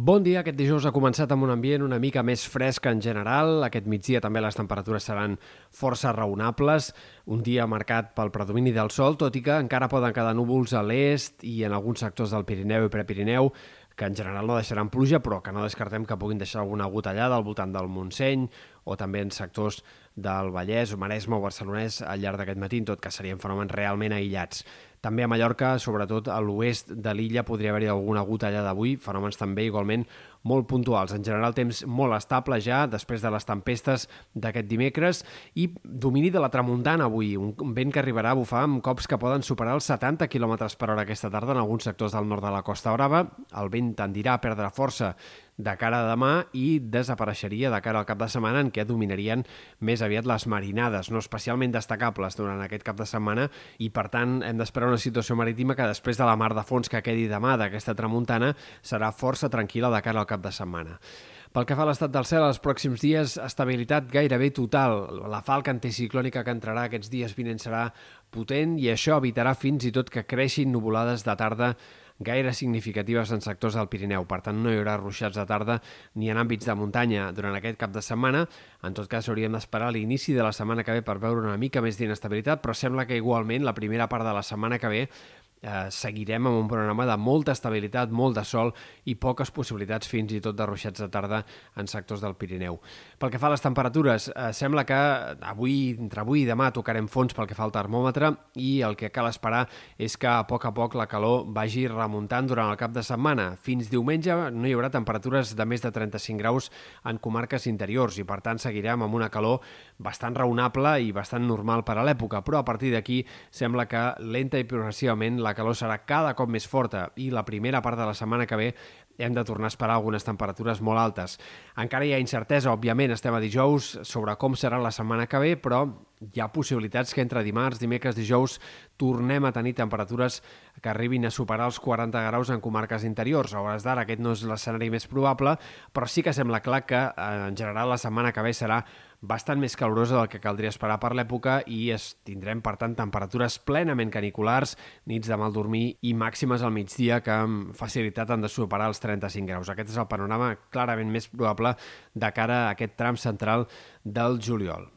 Bon dia, aquest dijous ha començat amb un ambient una mica més fresc en general. Aquest migdia també les temperatures seran força raonables. Un dia marcat pel predomini del sol, tot i que encara poden quedar núvols a l'est i en alguns sectors del Pirineu i Prepirineu que en general no deixaran pluja, però que no descartem que puguin deixar alguna gotellada al voltant del Montseny o també en sectors del Vallès, o Maresme o Barcelonès al llarg d'aquest matí, tot que serien fenòmens realment aïllats. També a Mallorca, sobretot a l'oest de l'illa, podria haver-hi alguna gotellada d'avui, fenòmens també igualment molt puntuals. En general, temps molt estable ja després de les tempestes d'aquest dimecres i domini de la tramuntana avui, un vent que arribarà a bufar amb cops que poden superar els 70 km per hora aquesta tarda en alguns sectors del nord de la Costa Brava. El vent tendirà a perdre força de cara a demà i desapareixeria de cara al cap de setmana en què dominarien més aviat les marinades, no especialment destacables durant aquest cap de setmana i per tant hem d'esperar una situació marítima que després de la mar de fons que quedi demà d'aquesta tramuntana serà força tranquil·la de cara al cap de setmana. Pel que fa a l'estat del cel, els pròxims dies, estabilitat gairebé total. La falca anticiclònica que entrarà aquests dies vinents serà potent i això evitarà fins i tot que creixin nuvolades de tarda gaire significatives en sectors del Pirineu. Per tant, no hi haurà ruixats de tarda ni en àmbits de muntanya durant aquest cap de setmana. En tot cas, hauríem d'esperar l'inici de la setmana que ve per veure una mica més d'inestabilitat, però sembla que igualment la primera part de la setmana que ve eh, seguirem amb un programa de molta estabilitat, molt de sol i poques possibilitats fins i tot de ruixats de tarda en sectors del Pirineu. Pel que fa a les temperatures, eh, sembla que avui, entre avui i demà tocarem fons pel que fa al termòmetre i el que cal esperar és que a poc a poc la calor vagi remuntant durant el cap de setmana. Fins diumenge no hi haurà temperatures de més de 35 graus en comarques interiors i per tant seguirem amb una calor bastant raonable i bastant normal per a l'època, però a partir d'aquí sembla que lenta i progressivament la la calor serà cada cop més forta i la primera part de la setmana que ve hem de tornar a esperar algunes temperatures molt altes. Encara hi ha incertesa, òbviament, estem a dijous, sobre com serà la setmana que ve, però hi ha possibilitats que entre dimarts, dimecres, dijous tornem a tenir temperatures que arribin a superar els 40 graus en comarques interiors. A hores d'ara aquest no és l'escenari més probable, però sí que sembla clar que eh, en general la setmana que ve serà bastant més calorosa del que caldria esperar per l'època i es tindrem, per tant, temperatures plenament caniculars, nits de mal dormir i màximes al migdia que amb facilitat han de superar els 35 graus. Aquest és el panorama clarament més probable de cara a aquest tram central del juliol.